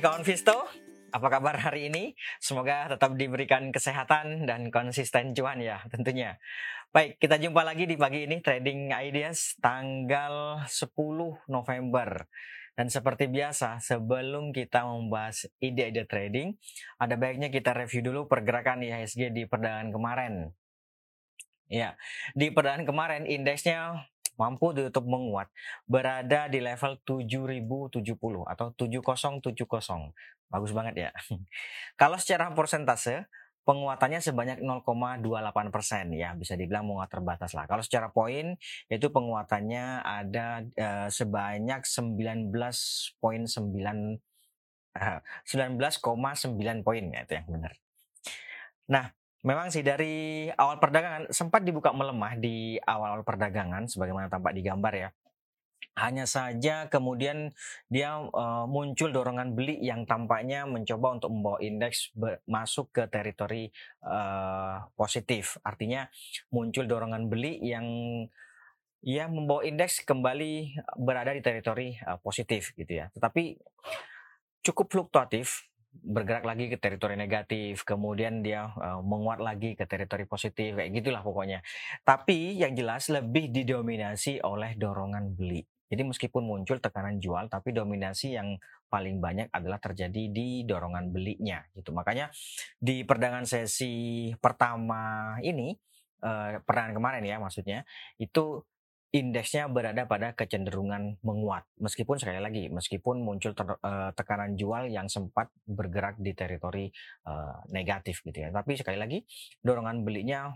kawan Visto, apa kabar hari ini? Semoga tetap diberikan kesehatan dan konsisten cuan ya tentunya. Baik, kita jumpa lagi di pagi ini Trading Ideas tanggal 10 November. Dan seperti biasa, sebelum kita membahas ide-ide trading, ada baiknya kita review dulu pergerakan IHSG di perdagangan kemarin. Ya, di perdagangan kemarin indeksnya mampu ditutup menguat berada di level 7070 atau 7070. Bagus banget ya. Kalau secara persentase penguatannya sebanyak 0,28 persen ya bisa dibilang menguat terbatas lah. Kalau secara poin itu penguatannya ada uh, sebanyak 19,9 uh, 19,9 poin ya itu yang benar. Nah Memang sih dari awal perdagangan sempat dibuka melemah di awal-awal perdagangan sebagaimana tampak di gambar ya. Hanya saja kemudian dia uh, muncul dorongan beli yang tampaknya mencoba untuk membawa indeks masuk ke teritori uh, positif. Artinya muncul dorongan beli yang ya membawa indeks kembali berada di teritori uh, positif gitu ya. Tetapi cukup fluktuatif bergerak lagi ke teritori negatif, kemudian dia uh, menguat lagi ke teritori positif, kayak gitulah pokoknya. Tapi yang jelas lebih didominasi oleh dorongan beli. Jadi meskipun muncul tekanan jual, tapi dominasi yang paling banyak adalah terjadi di dorongan belinya, gitu. Makanya di perdagangan sesi pertama ini, uh, perdagangan kemarin ya maksudnya, itu indeksnya berada pada kecenderungan menguat. Meskipun sekali lagi, meskipun muncul ter, uh, tekanan jual yang sempat bergerak di teritori uh, negatif gitu ya. Tapi sekali lagi, dorongan belinya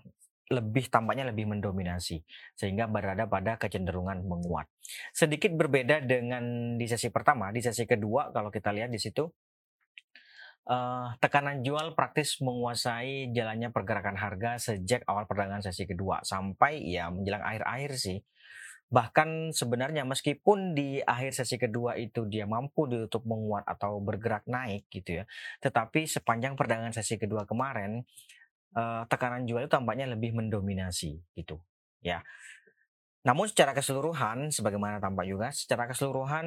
lebih tampaknya lebih mendominasi sehingga berada pada kecenderungan menguat. Sedikit berbeda dengan di sesi pertama, di sesi kedua kalau kita lihat di situ uh, tekanan jual praktis menguasai jalannya pergerakan harga sejak awal perdagangan sesi kedua sampai ya menjelang akhir-akhir sih Bahkan sebenarnya meskipun di akhir sesi kedua itu dia mampu ditutup menguat atau bergerak naik gitu ya, tetapi sepanjang perdagangan sesi kedua kemarin uh, tekanan jual itu tampaknya lebih mendominasi gitu ya. Namun secara keseluruhan, sebagaimana tampak juga, secara keseluruhan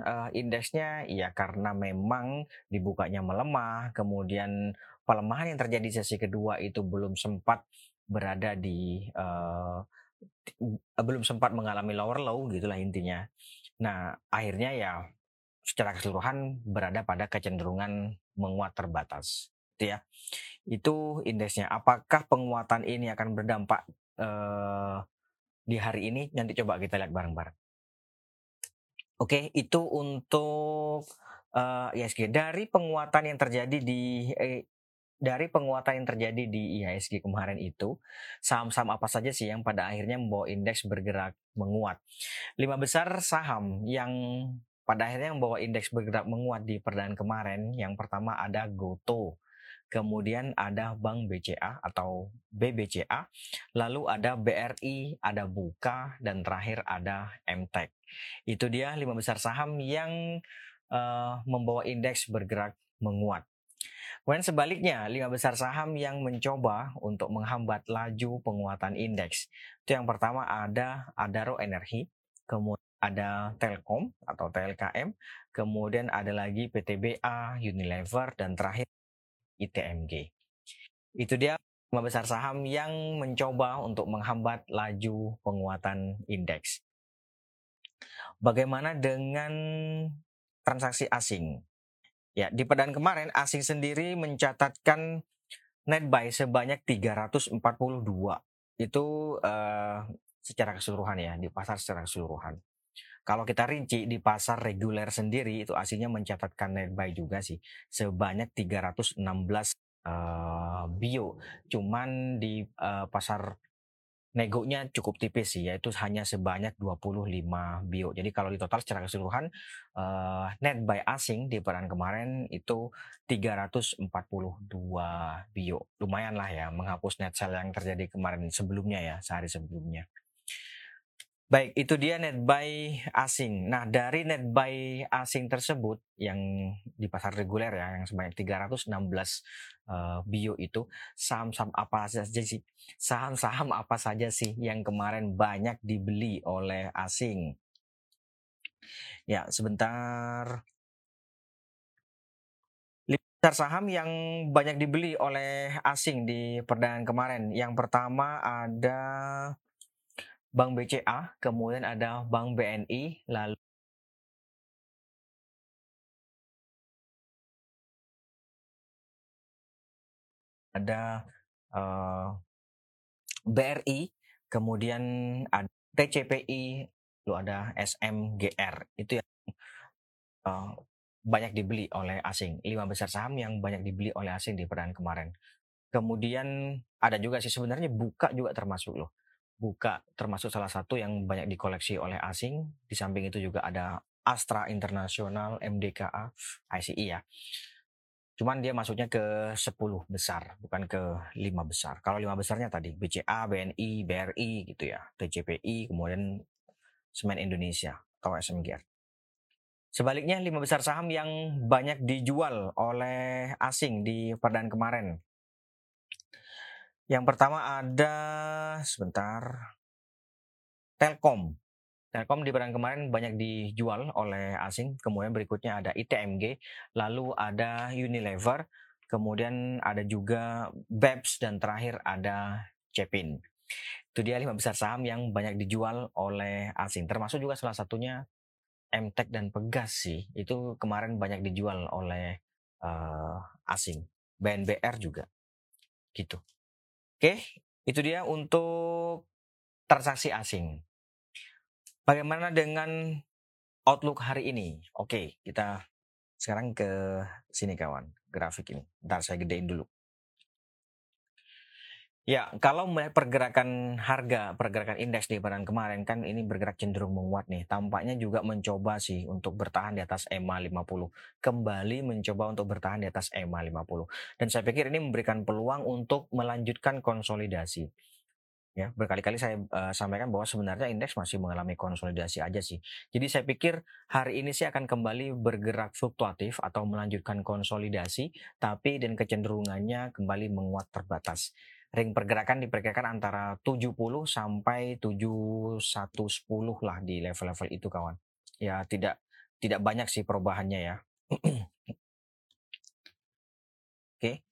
uh, indeksnya ya karena memang dibukanya melemah, kemudian pelemahan yang terjadi sesi kedua itu belum sempat berada di uh, belum sempat mengalami lower low gitulah intinya. Nah, akhirnya ya secara keseluruhan berada pada kecenderungan menguat terbatas. Itu ya. Itu indeksnya. Apakah penguatan ini akan berdampak uh, di hari ini? Nanti coba kita lihat bareng-bareng. Oke, itu untuk eh, ISG. Dari penguatan yang terjadi di eh, dari penguatan yang terjadi di IHSG kemarin itu, saham-saham apa saja sih yang pada akhirnya membawa indeks bergerak menguat? Lima besar saham yang pada akhirnya membawa indeks bergerak menguat di perdagangan kemarin, yang pertama ada Goto, kemudian ada Bank BCA atau BBCA, lalu ada BRI, ada Buka, dan terakhir ada MTEK. Itu dia lima besar saham yang uh, membawa indeks bergerak menguat. Kemudian sebaliknya, lima besar saham yang mencoba untuk menghambat laju penguatan indeks. Itu yang pertama ada Adaro Energi, kemudian ada Telkom atau TLKM, kemudian ada lagi PTBA, Unilever, dan terakhir ITMG. Itu dia lima besar saham yang mencoba untuk menghambat laju penguatan indeks. Bagaimana dengan transaksi asing? Ya, di perdagangan kemarin asing sendiri mencatatkan net buy sebanyak 342. Itu uh, secara keseluruhan ya, di pasar secara keseluruhan. Kalau kita rinci di pasar reguler sendiri itu asingnya mencatatkan net buy juga sih sebanyak 316 uh, bio. Cuman di uh, pasar negonya cukup tipis sih yaitu hanya sebanyak 25 bio. Jadi kalau di total secara keseluruhan uh, net buy asing di peran kemarin itu 342 bio. Lumayan lah ya menghapus net sell yang terjadi kemarin sebelumnya ya, sehari sebelumnya. Baik, itu dia net buy asing. Nah, dari net buy asing tersebut yang di pasar reguler ya, yang sebanyak 316 uh, bio itu, saham-saham apa saja sih? Saham-saham apa saja sih yang kemarin banyak dibeli oleh asing? Ya, sebentar. besar saham yang banyak dibeli oleh asing di perdagangan kemarin. Yang pertama ada Bank BCA, kemudian ada Bank BNI, lalu ada uh, eh, BRI, kemudian ada TCPI, lalu ada SMGR. Itu yang uh, banyak dibeli oleh asing. Lima besar saham yang banyak dibeli oleh asing di perdagangan kemarin. Kemudian ada juga sih sebenarnya buka juga termasuk loh. Buka termasuk salah satu yang banyak dikoleksi oleh asing. Di samping itu juga ada Astra Internasional, MDKA, ICI ya. Cuman dia masuknya ke 10 besar, bukan ke 5 besar. Kalau 5 besarnya tadi BCA, BNI, BRI gitu ya, TCPI, kemudian Semen Indonesia atau SMGR. Sebaliknya, lima besar saham yang banyak dijual oleh asing di perdaan kemarin. Yang pertama ada sebentar Telkom. Telkom di perdaan kemarin banyak dijual oleh asing. Kemudian berikutnya ada ITMG, lalu ada Unilever, kemudian ada juga BEPS dan terakhir ada Cepin. Itu dia lima besar saham yang banyak dijual oleh asing. Termasuk juga salah satunya MTEK dan Pegas sih itu kemarin banyak dijual oleh uh, asing. BNBR juga gitu. Oke, itu dia untuk transaksi asing. Bagaimana dengan outlook hari ini? Oke, kita sekarang ke sini kawan, grafik ini. Ntar saya gedein dulu. Ya, kalau pergerakan harga, pergerakan indeks di pekan kemarin kan ini bergerak cenderung menguat nih. Tampaknya juga mencoba sih untuk bertahan di atas EMA 50. Kembali mencoba untuk bertahan di atas EMA 50. Dan saya pikir ini memberikan peluang untuk melanjutkan konsolidasi. Ya, berkali-kali saya uh, sampaikan bahwa sebenarnya indeks masih mengalami konsolidasi aja sih. Jadi saya pikir hari ini sih akan kembali bergerak fluktuatif atau melanjutkan konsolidasi, tapi dan kecenderungannya kembali menguat terbatas ring pergerakan diperkirakan antara 70 sampai 7110 lah di level-level itu kawan. Ya tidak tidak banyak sih perubahannya ya. Oke.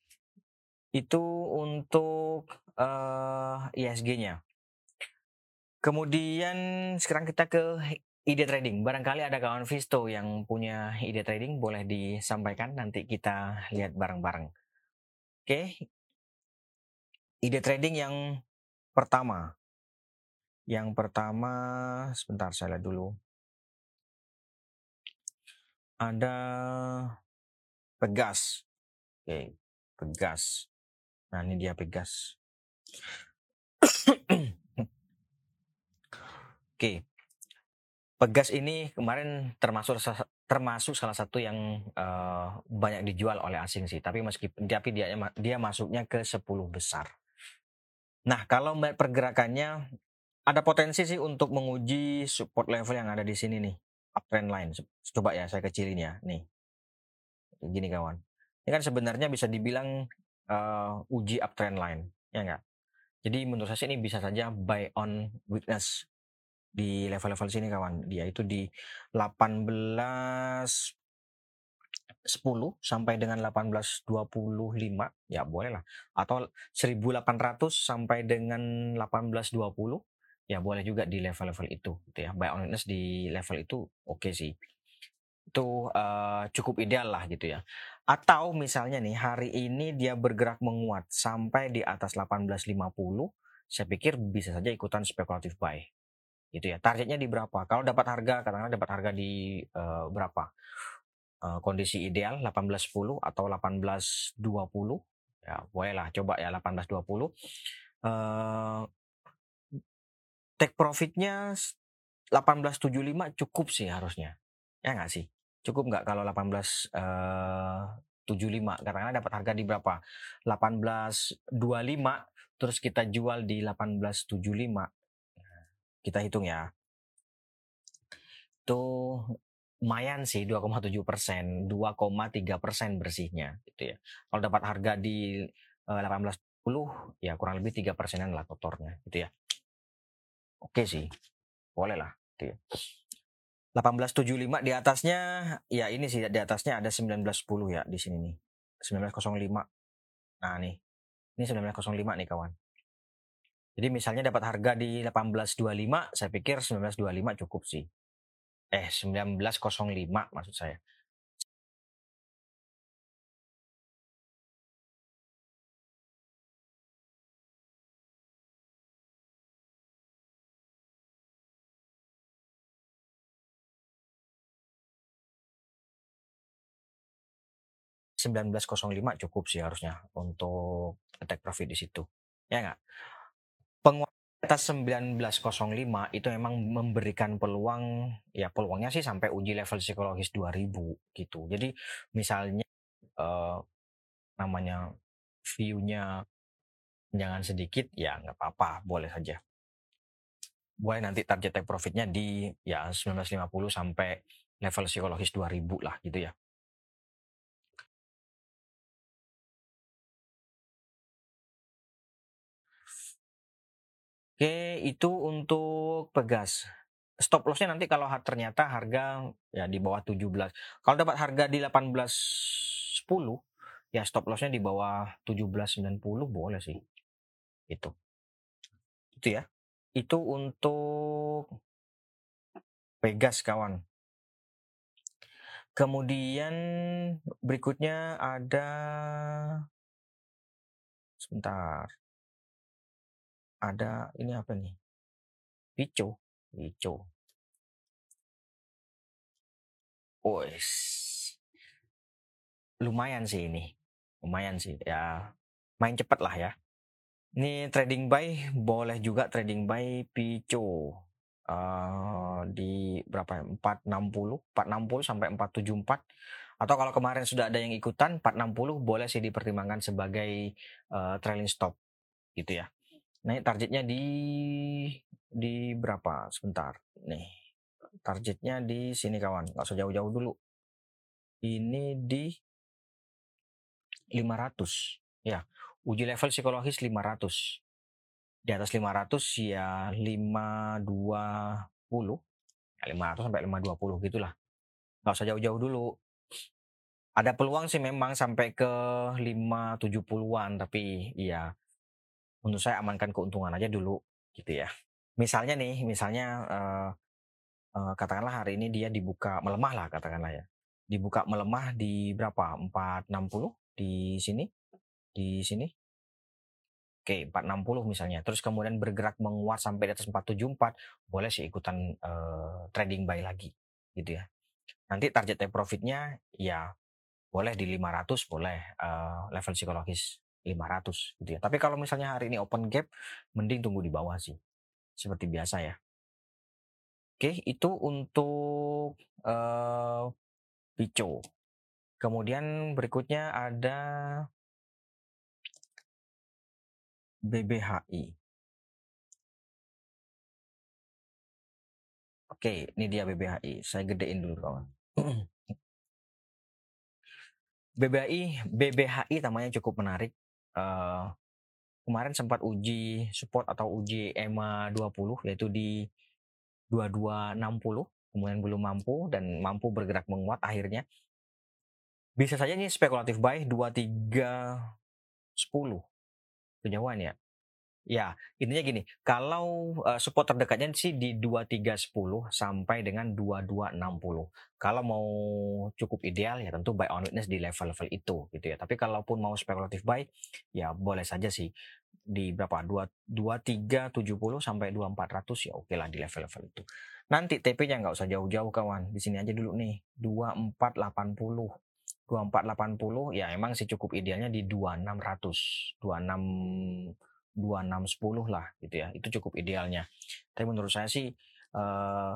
Itu untuk uh, eh, ISG-nya. Kemudian sekarang kita ke ide trading. Barangkali ada kawan Visto yang punya ide trading boleh disampaikan nanti kita lihat bareng-bareng. Oke, ide trading yang pertama. Yang pertama, sebentar saya lihat dulu. Ada Pegas. Oke, Pegas. Nah, ini dia Pegas. Oke. Pegas ini kemarin termasuk termasuk salah satu yang uh, banyak dijual oleh asing sih, tapi meskipun tapi dia dia masuknya ke 10 besar. Nah, kalau melihat pergerakannya, ada potensi sih untuk menguji support level yang ada di sini nih, uptrend line. Coba ya, saya kecilin ya, nih. Gini kawan. Ini kan sebenarnya bisa dibilang uh, uji uptrend line, ya enggak? Jadi menurut saya ini bisa saja buy on weakness di level-level sini kawan. Dia itu di 18 10 sampai dengan 1825 ya boleh lah. Atau 1800 sampai dengan 1820 ya boleh juga di level-level itu gitu ya. Buy on di level itu oke okay sih. Itu uh, cukup ideal lah gitu ya. Atau misalnya nih hari ini dia bergerak menguat sampai di atas 1850 saya pikir bisa saja ikutan spekulatif buy gitu ya. Targetnya di berapa? Kalau dapat harga katakanlah dapat harga di uh, berapa uh, kondisi ideal 1810 atau 1820 ya bolehlah coba ya 1820 uh, take profitnya 1875 cukup sih harusnya. Ya nggak sih? Cukup nggak kalau 18 uh, 75 karena dapat harga di berapa? 1825 terus kita jual di 1875 kita hitung ya. Itu lumayan sih 2,7 persen, 2,3 persen bersihnya gitu ya. Kalau dapat harga di uh, eh, 18,10 ya kurang lebih tiga persenan lah kotornya gitu ya. Oke sih, boleh lah gitu ya. 1875 di atasnya ya ini sih di atasnya ada 1910 ya di sini nih. 1905. Nah, nih. Ini 1905 nih kawan. Jadi misalnya dapat harga di 1825, saya pikir 1925 cukup sih. Eh, 1905 maksud saya. 1905 cukup sih harusnya untuk take profit di situ. Ya nggak? Penguatan atas 1905 itu memang memberikan peluang ya peluangnya sih sampai uji level psikologis 2000 gitu. Jadi misalnya eh, namanya view-nya jangan sedikit ya nggak apa-apa, boleh saja. Boleh nanti target take profitnya di ya 1950 sampai level psikologis 2000 lah gitu ya. Oke, itu untuk Pegas. Stop lossnya nanti kalau ternyata harga ya di bawah 17. Kalau dapat harga di 18.10 ya stop lossnya di bawah 17.90 boleh sih. Itu. Itu ya. Itu untuk Pegas kawan. Kemudian berikutnya ada sebentar ada ini apa nih? Pico, Pico. Wes. Lumayan sih ini. Lumayan sih ya. Main cepet lah ya. Ini trading buy boleh juga trading buy Pico. Uh, di berapa ya? 460, 460 sampai 474 atau kalau kemarin sudah ada yang ikutan 460 boleh sih dipertimbangkan sebagai uh, trailing stop gitu ya. Naik targetnya di di berapa? Sebentar. Nih. Targetnya di sini kawan. Nggak usah jauh-jauh dulu. Ini di 500. Ya. Uji level psikologis 500. Di atas 500 ya 520. Ya 500 sampai 520 gitulah. Nggak usah jauh-jauh dulu. Ada peluang sih memang sampai ke 570-an. Tapi ya menurut saya amankan keuntungan aja dulu gitu ya. Misalnya nih, misalnya uh, uh, katakanlah hari ini dia dibuka melemah lah katakanlah ya. Dibuka melemah di berapa? 460 di sini. Di sini. Oke, 460 misalnya. Terus kemudian bergerak menguat sampai di atas 474, boleh sih ikutan uh, trading buy lagi gitu ya. Nanti target profitnya ya boleh di 500 boleh uh, level psikologis 500 gitu ya. Tapi kalau misalnya hari ini open gap, mending tunggu di bawah sih. Seperti biasa ya. Oke, itu untuk uh, Pico. Kemudian berikutnya ada BBHI. Oke, ini dia BBHI. Saya gedein dulu kawan. BBHI, BBHI namanya cukup menarik uh, kemarin sempat uji support atau uji EMA 20 yaitu di 2260 kemudian belum mampu dan mampu bergerak menguat akhirnya. Bisa saja ini spekulatif buy 2310 kejauhan ya Ya, intinya gini, kalau uh, support terdekatnya sih di 2310 sampai dengan 2260. Kalau mau cukup ideal ya tentu buy on witness di level-level itu gitu ya. Tapi kalaupun mau spekulatif buy ya boleh saja sih di berapa 2 2370 sampai 2400 ya oke lah di level-level itu. Nanti TP-nya nggak usah jauh-jauh kawan. Di sini aja dulu nih 2480. 2480 ya emang sih cukup idealnya di 2600. 26 2610 lah gitu ya. Itu cukup idealnya. Tapi menurut saya sih uh,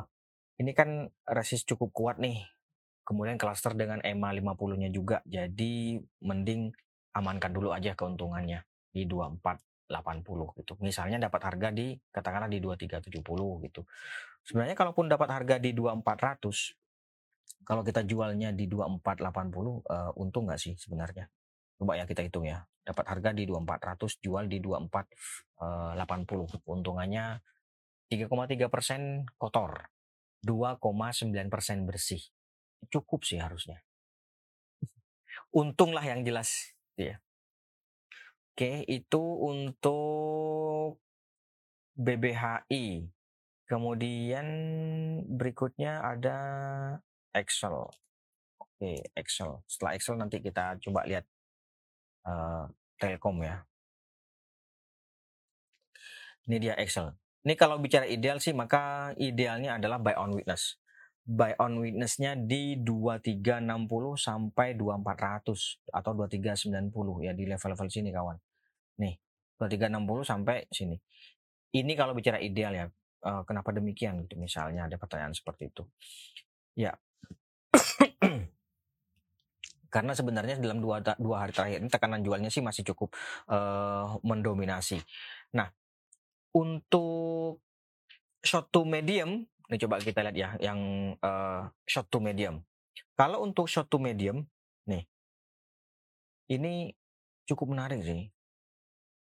ini kan resist cukup kuat nih. Kemudian cluster dengan EMA 50-nya juga. Jadi mending amankan dulu aja keuntungannya di 2480 gitu. Misalnya dapat harga di katakanlah di 2370 gitu. Sebenarnya kalaupun dapat harga di 2400 kalau kita jualnya di 2480 uh, untung nggak sih sebenarnya? Coba ya kita hitung ya. Dapat harga di 2400, jual di 2480. Eh, Keuntungannya 3,3 persen kotor, 2,9 persen bersih. Cukup sih harusnya. untung lah yang jelas ya. Oke, itu untuk BBHI. Kemudian berikutnya ada Excel. Oke, Excel. Setelah Excel nanti kita coba lihat Telkom ya. Ini dia Excel. Ini kalau bicara ideal sih maka idealnya adalah buy on witness. Buy on witnessnya di 2360 sampai 2400 atau 2390 ya di level-level sini kawan. Nih, 2360 sampai sini. Ini kalau bicara ideal ya. Kenapa demikian gitu misalnya ada pertanyaan seperti itu. Ya, karena sebenarnya dalam dua, dua hari terakhir ini tekanan jualnya sih masih cukup uh, mendominasi. Nah, untuk short to medium, ini coba kita lihat ya, yang uh, short to medium. Kalau untuk short to medium, nih, ini cukup menarik sih.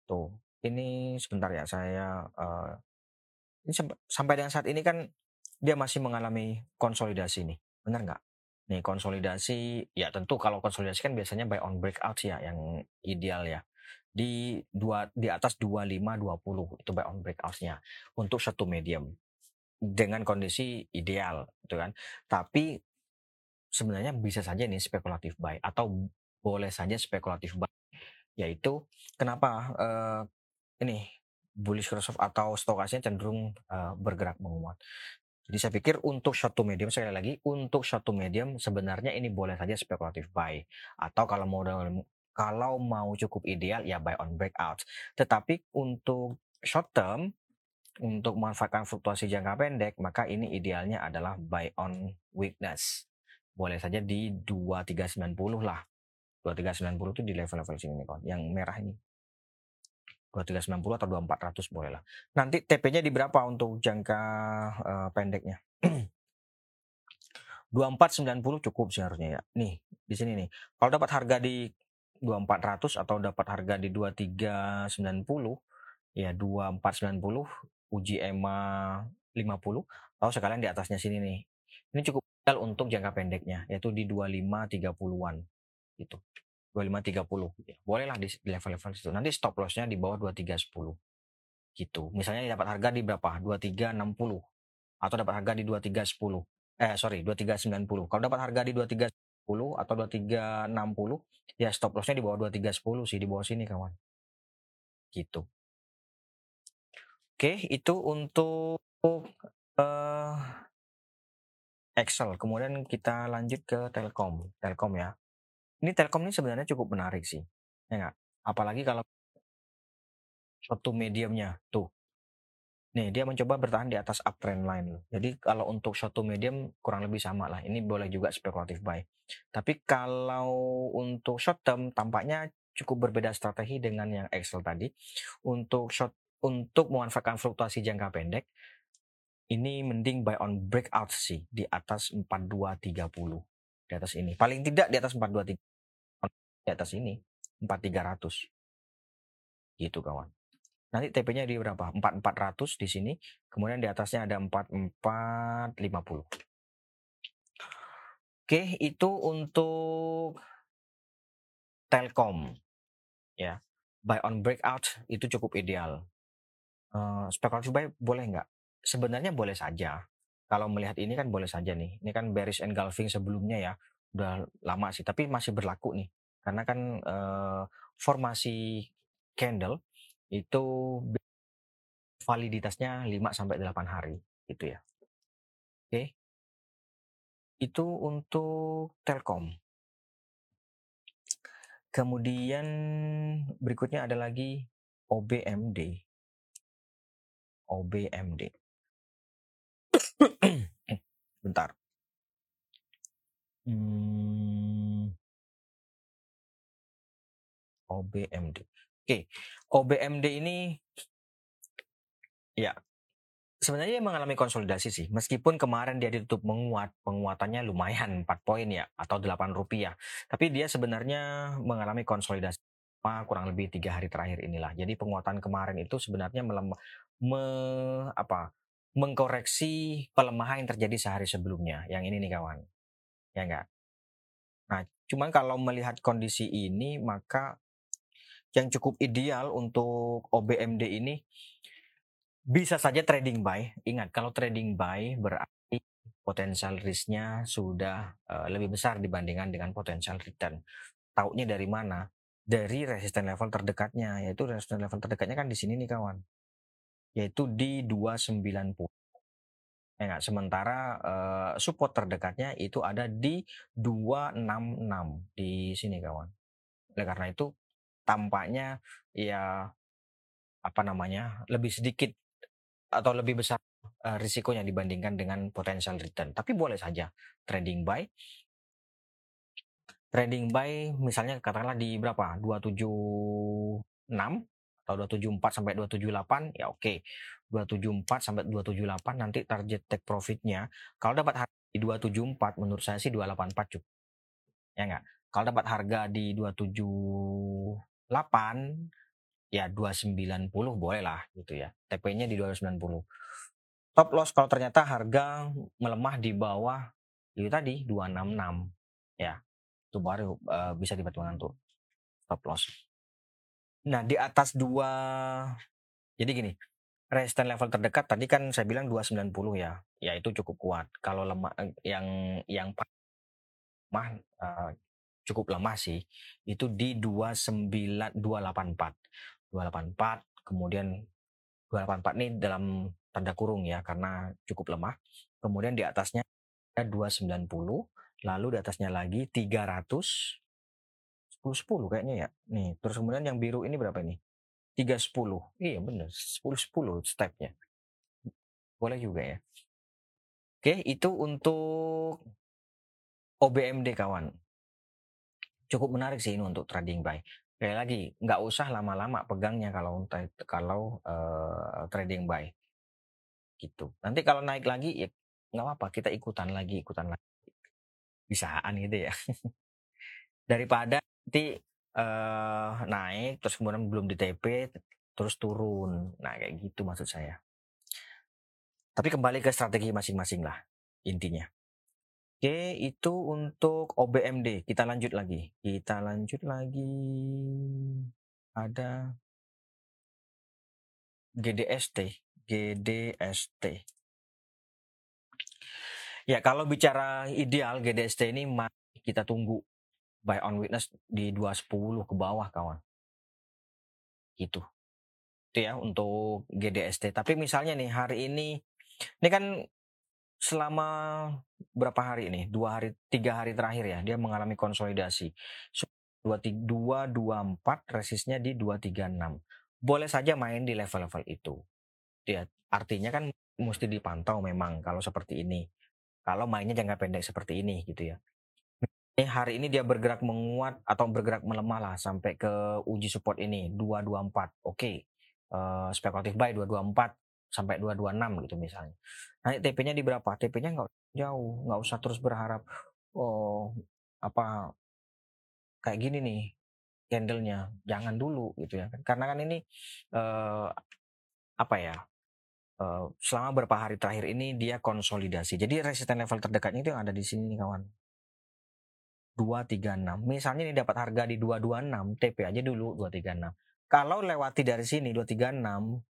Tuh, ini sebentar ya, saya uh, ini sampai dengan saat ini kan dia masih mengalami konsolidasi nih, benar nggak? Nih konsolidasi, ya tentu kalau konsolidasi kan biasanya buy on breakout ya yang ideal ya. Di dua di atas 25 20 itu buy on breakout-nya untuk satu medium dengan kondisi ideal gitu kan. Tapi sebenarnya bisa saja ini spekulatif buy atau boleh saja spekulatif buy yaitu kenapa uh, ini bullish crossover atau stokasnya cenderung uh, bergerak menguat. Jadi saya pikir untuk short to medium sekali lagi untuk short to medium sebenarnya ini boleh saja spekulatif buy atau kalau mau kalau mau cukup ideal ya buy on breakout. Tetapi untuk short term untuk memanfaatkan fluktuasi jangka pendek maka ini idealnya adalah buy on weakness. Boleh saja di 2390 lah. 2390 itu di level-level sini nih kawan. Yang merah ini. 2390 atau 2400 boleh lah. Nanti TP-nya di berapa untuk jangka uh, pendeknya? 2490 cukup sih harusnya ya. Nih, di sini nih. Kalau dapat harga di 2400 atau dapat harga di 2390 ya 2490 uji EMA 50 atau sekalian di atasnya sini nih. Ini cukup untuk jangka pendeknya yaitu di 2530-an gitu. 2530 gitu ya. Bolehlah di level-level situ. Nanti stop lossnya di bawah 2310 gitu. Misalnya dapat harga di berapa? 2360 atau dapat harga di 2310. Eh sorry 2390. Kalau dapat harga di 2310 atau 2360 ya stop lossnya di bawah 2310 sih di bawah sini kawan. Gitu. Oke, itu untuk uh, Excel. Kemudian kita lanjut ke Telkom. Telkom ya. Ini Telkom ini sebenarnya cukup menarik sih, ya nggak? Apalagi kalau suatu mediumnya, tuh. Nih, dia mencoba bertahan di atas uptrend line loh. Jadi kalau untuk suatu medium kurang lebih sama lah. Ini boleh juga spekulatif buy. Tapi kalau untuk short term tampaknya cukup berbeda strategi dengan yang Excel tadi. Untuk short untuk memanfaatkan fluktuasi jangka pendek, ini mending buy on breakout sih di atas 4230 di atas ini. Paling tidak di atas 423 di atas ini 4300 gitu kawan. Nanti TP-nya di berapa? 4400 di sini kemudian di atasnya ada 4450 oke itu untuk Telkom ya. Buy on breakout itu cukup ideal. Uh, spekulatif buy boleh nggak? Sebenarnya boleh saja. Kalau melihat ini kan boleh saja nih. Ini kan bearish engulfing sebelumnya ya. Udah lama sih tapi masih berlaku nih karena kan uh, formasi candle itu validitasnya 5 sampai 8 hari gitu ya. Oke. Itu untuk Telkom. Kemudian berikutnya ada lagi OBMD. OBMD. Bentar. Hmm. OBMD. Oke, OBMD ini ya sebenarnya dia mengalami konsolidasi sih. Meskipun kemarin dia ditutup menguat, penguatannya lumayan 4 poin ya atau 8 rupiah. Tapi dia sebenarnya mengalami konsolidasi kurang lebih tiga hari terakhir inilah. Jadi penguatan kemarin itu sebenarnya melemah, me, apa, mengkoreksi pelemahan yang terjadi sehari sebelumnya. Yang ini nih kawan, ya enggak? Nah, cuman kalau melihat kondisi ini maka yang cukup ideal untuk OBMD ini bisa saja trading buy. Ingat, kalau trading buy berarti potensial risknya sudah uh, lebih besar dibandingkan dengan potensial return. Taunya dari mana? Dari resisten level terdekatnya, yaitu resisten level terdekatnya kan di sini nih kawan. Yaitu di 290. Ya enggak? Sementara uh, support terdekatnya itu ada di 266 di sini kawan. Oleh karena itu tampaknya ya apa namanya lebih sedikit atau lebih besar uh, risikonya dibandingkan dengan potensial return. Tapi boleh saja trading buy. Trading buy misalnya katakanlah di berapa? 276 atau 274 sampai 278 ya oke. Okay. 274 sampai 278 nanti target take profitnya kalau dapat harga di 274 menurut saya sih 284 cukup. Ya enggak? Kalau dapat harga di 278 ya 290 boleh lah gitu ya. TP-nya di 290. Top loss kalau ternyata harga melemah di bawah itu tadi 266 ya. Itu baru uh, bisa dipertimbangkan tuh top loss. Nah, di atas dua jadi gini, resisten level terdekat tadi kan saya bilang 290 ya. Ya itu cukup kuat. Kalau lemah eh, yang yang mah uh, cukup lemah sih. Itu di 29284 284 kemudian 284 ini dalam tanda kurung ya karena cukup lemah. Kemudian di atasnya ada 290 lalu di atasnya lagi 300 10 10 kayaknya ya. Nih terus kemudian yang biru ini berapa ini? 310 iya bener. 10 10 stepnya. Boleh juga ya. Oke itu untuk OBMD kawan cukup menarik sih ini untuk trading buy Kayak lagi, nggak usah lama-lama pegangnya kalau kalau uh, trading buy. Gitu. Nanti kalau naik lagi ya nggak apa-apa, kita ikutan lagi, ikutan lagi. Bisaan gitu ya. Daripada nanti uh, naik terus kemudian belum di TP terus turun. Nah, kayak gitu maksud saya. Tapi kembali ke strategi masing-masing lah intinya. Oke, itu untuk OBMD. Kita lanjut lagi. Kita lanjut lagi. Ada GDST. GDST. Ya, kalau bicara ideal GDST ini kita tunggu buy on witness di 210 ke bawah kawan. Gitu. Itu ya untuk GDST. Tapi misalnya nih hari ini ini kan selama berapa hari ini? Dua hari, tiga hari terakhir ya, dia mengalami konsolidasi. Dua dua dua empat resistnya di dua tiga enam. Boleh saja main di level-level itu. Ya, artinya kan mesti dipantau memang kalau seperti ini. Kalau mainnya jangka pendek seperti ini gitu ya. Ini hari ini dia bergerak menguat atau bergerak melemah lah sampai ke uji support ini 224. Oke. Okay. Uh, spekulatif buy 224 sampai 226 gitu misalnya. Naik TP-nya di berapa? TP-nya nggak jauh, nggak usah terus berharap oh apa kayak gini nih candlenya jangan dulu gitu ya karena kan ini uh, apa ya uh, selama beberapa hari terakhir ini dia konsolidasi. Jadi resisten level terdekatnya itu yang ada di sini nih kawan. 236 misalnya ini dapat harga di 226 TP aja dulu 236 kalau lewati dari sini 236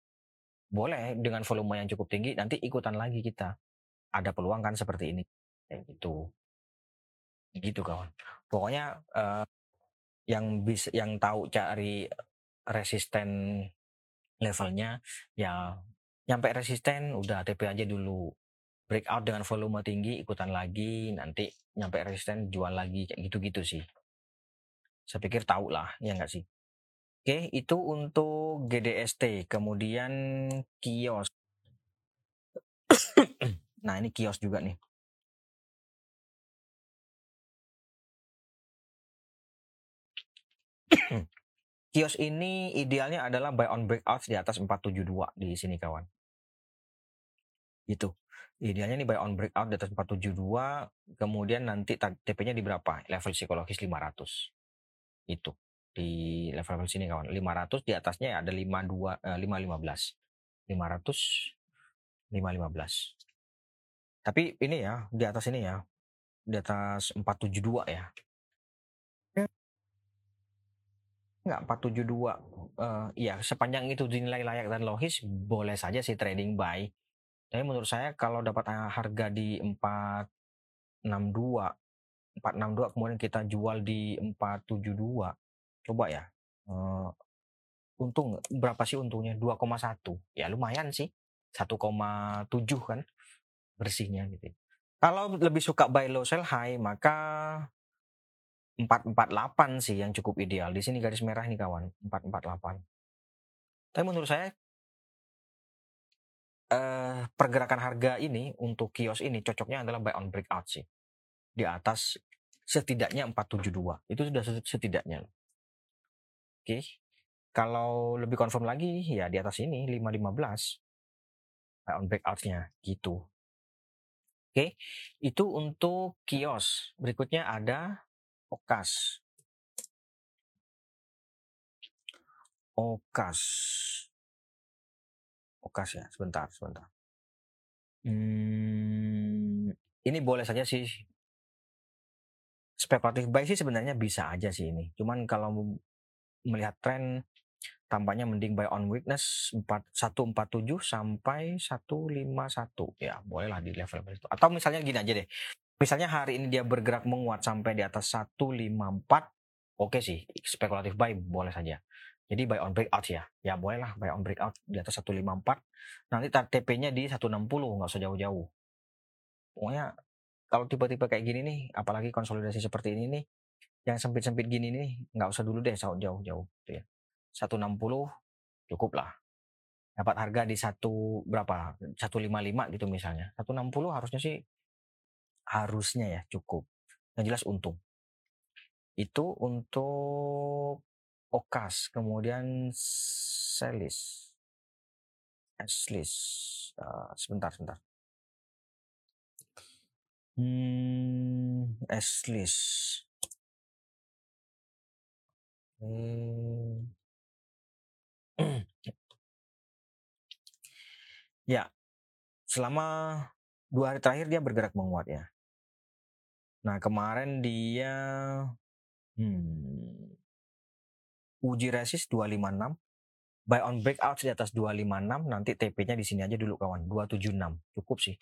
boleh dengan volume yang cukup tinggi nanti ikutan lagi kita. Ada peluang kan seperti ini. Kayak gitu. Gitu kawan. Pokoknya uh, yang bisa yang tahu cari resisten levelnya ya nyampe resisten udah TP aja dulu. Breakout dengan volume tinggi ikutan lagi nanti nyampe resisten jual lagi kayak gitu-gitu sih. Saya pikir tahu lah ya enggak sih Oke, itu untuk GDST. Kemudian kios. nah, ini kios juga nih. kios ini idealnya adalah buy on breakout di atas 472 di sini kawan. Itu. Idealnya nih buy on breakout di atas 472, kemudian nanti TP-nya di berapa? Level psikologis 500. Itu di level-level sini kawan. 500 di atasnya ada 52 eh, 515 500 515 tapi ini ya di atas ini ya di atas 472 ya. Enggak 472 uh, iya sepanjang itu dinilai layak dan logis boleh saja sih trading buy. Tapi menurut saya kalau dapat harga di 462 462 kemudian kita jual di 472 coba ya untung berapa sih untungnya 2,1 ya lumayan sih 1,7 kan bersihnya gitu kalau lebih suka buy low sell high maka 448 sih yang cukup ideal. Di sini garis merah nih kawan, 448. Tapi menurut saya eh, pergerakan harga ini untuk kios ini cocoknya adalah buy on breakout sih. Di atas setidaknya 472. Itu sudah setidaknya. Oke. Kalau lebih confirm lagi ya di atas ini 515 buy on breakoutnya gitu. Oke, itu untuk kios. Berikutnya ada Okas. Okas. Okas ya, sebentar, sebentar. Hmm, ini boleh saja sih. Spekulatif buy sih sebenarnya bisa aja sih ini. Cuman kalau melihat tren tampaknya mending buy on weakness 147 sampai 151 ya bolehlah di level itu atau misalnya gini aja deh misalnya hari ini dia bergerak menguat sampai di atas 154, oke okay sih, spekulatif buy boleh saja. Jadi buy on breakout ya. Ya bolehlah buy on breakout di atas 154. Nanti TP-nya di 160, nggak usah jauh-jauh. Pokoknya kalau tipe-tipe kayak gini nih, apalagi konsolidasi seperti ini nih, yang sempit-sempit gini nih, nggak usah dulu deh jauh-jauh gitu ya. 160 cukup lah. Dapat harga di satu berapa? 155 gitu misalnya. 160 harusnya sih harusnya ya cukup. Yang jelas untung. Itu untuk Okas, kemudian Selis. Eslis. Uh, sebentar, sebentar. Hmm, Eslis. Hmm. ya, selama dua hari terakhir dia bergerak menguat ya. Nah, kemarin dia hmm, uji resist 256, buy on breakout di atas 256, nanti TP-nya di sini aja dulu kawan, 276. Cukup sih.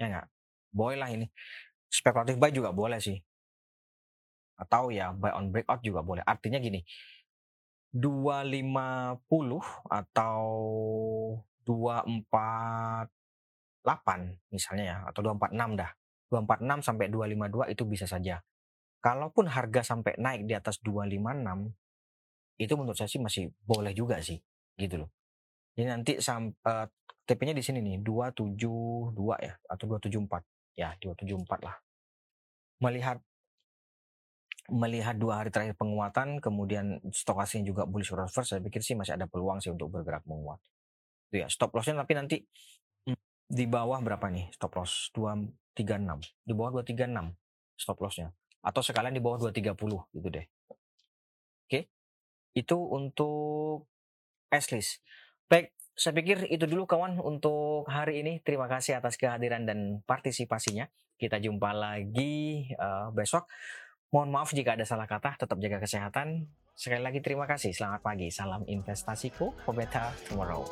Ya enggak? Boleh lah ini. Spekulatif buy juga boleh sih. Atau ya buy on breakout juga boleh. Artinya gini, 250 atau 248 misalnya ya, atau 246 dah 246 sampai 252 itu bisa saja. Kalaupun harga sampai naik di atas 256 itu menurut saya sih masih boleh juga sih gitu loh. Jadi nanti sampai uh, TP-nya di sini nih 272 ya atau 274. Ya, 274 lah. Melihat melihat dua hari terakhir penguatan kemudian stokasnya juga bullish reverse saya pikir sih masih ada peluang sih untuk bergerak menguat. Itu ya, stop lossnya tapi nanti hmm, di bawah berapa nih stop loss? 2 236 di bawah 236 stop lossnya. Atau sekalian di bawah 230 gitu deh. Oke? Itu untuk S-list baik saya pikir itu dulu kawan untuk hari ini. Terima kasih atas kehadiran dan partisipasinya. Kita jumpa lagi uh, besok mohon maaf jika ada salah kata tetap jaga kesehatan. Sekali lagi terima kasih. Selamat pagi. Salam investasiku for better tomorrow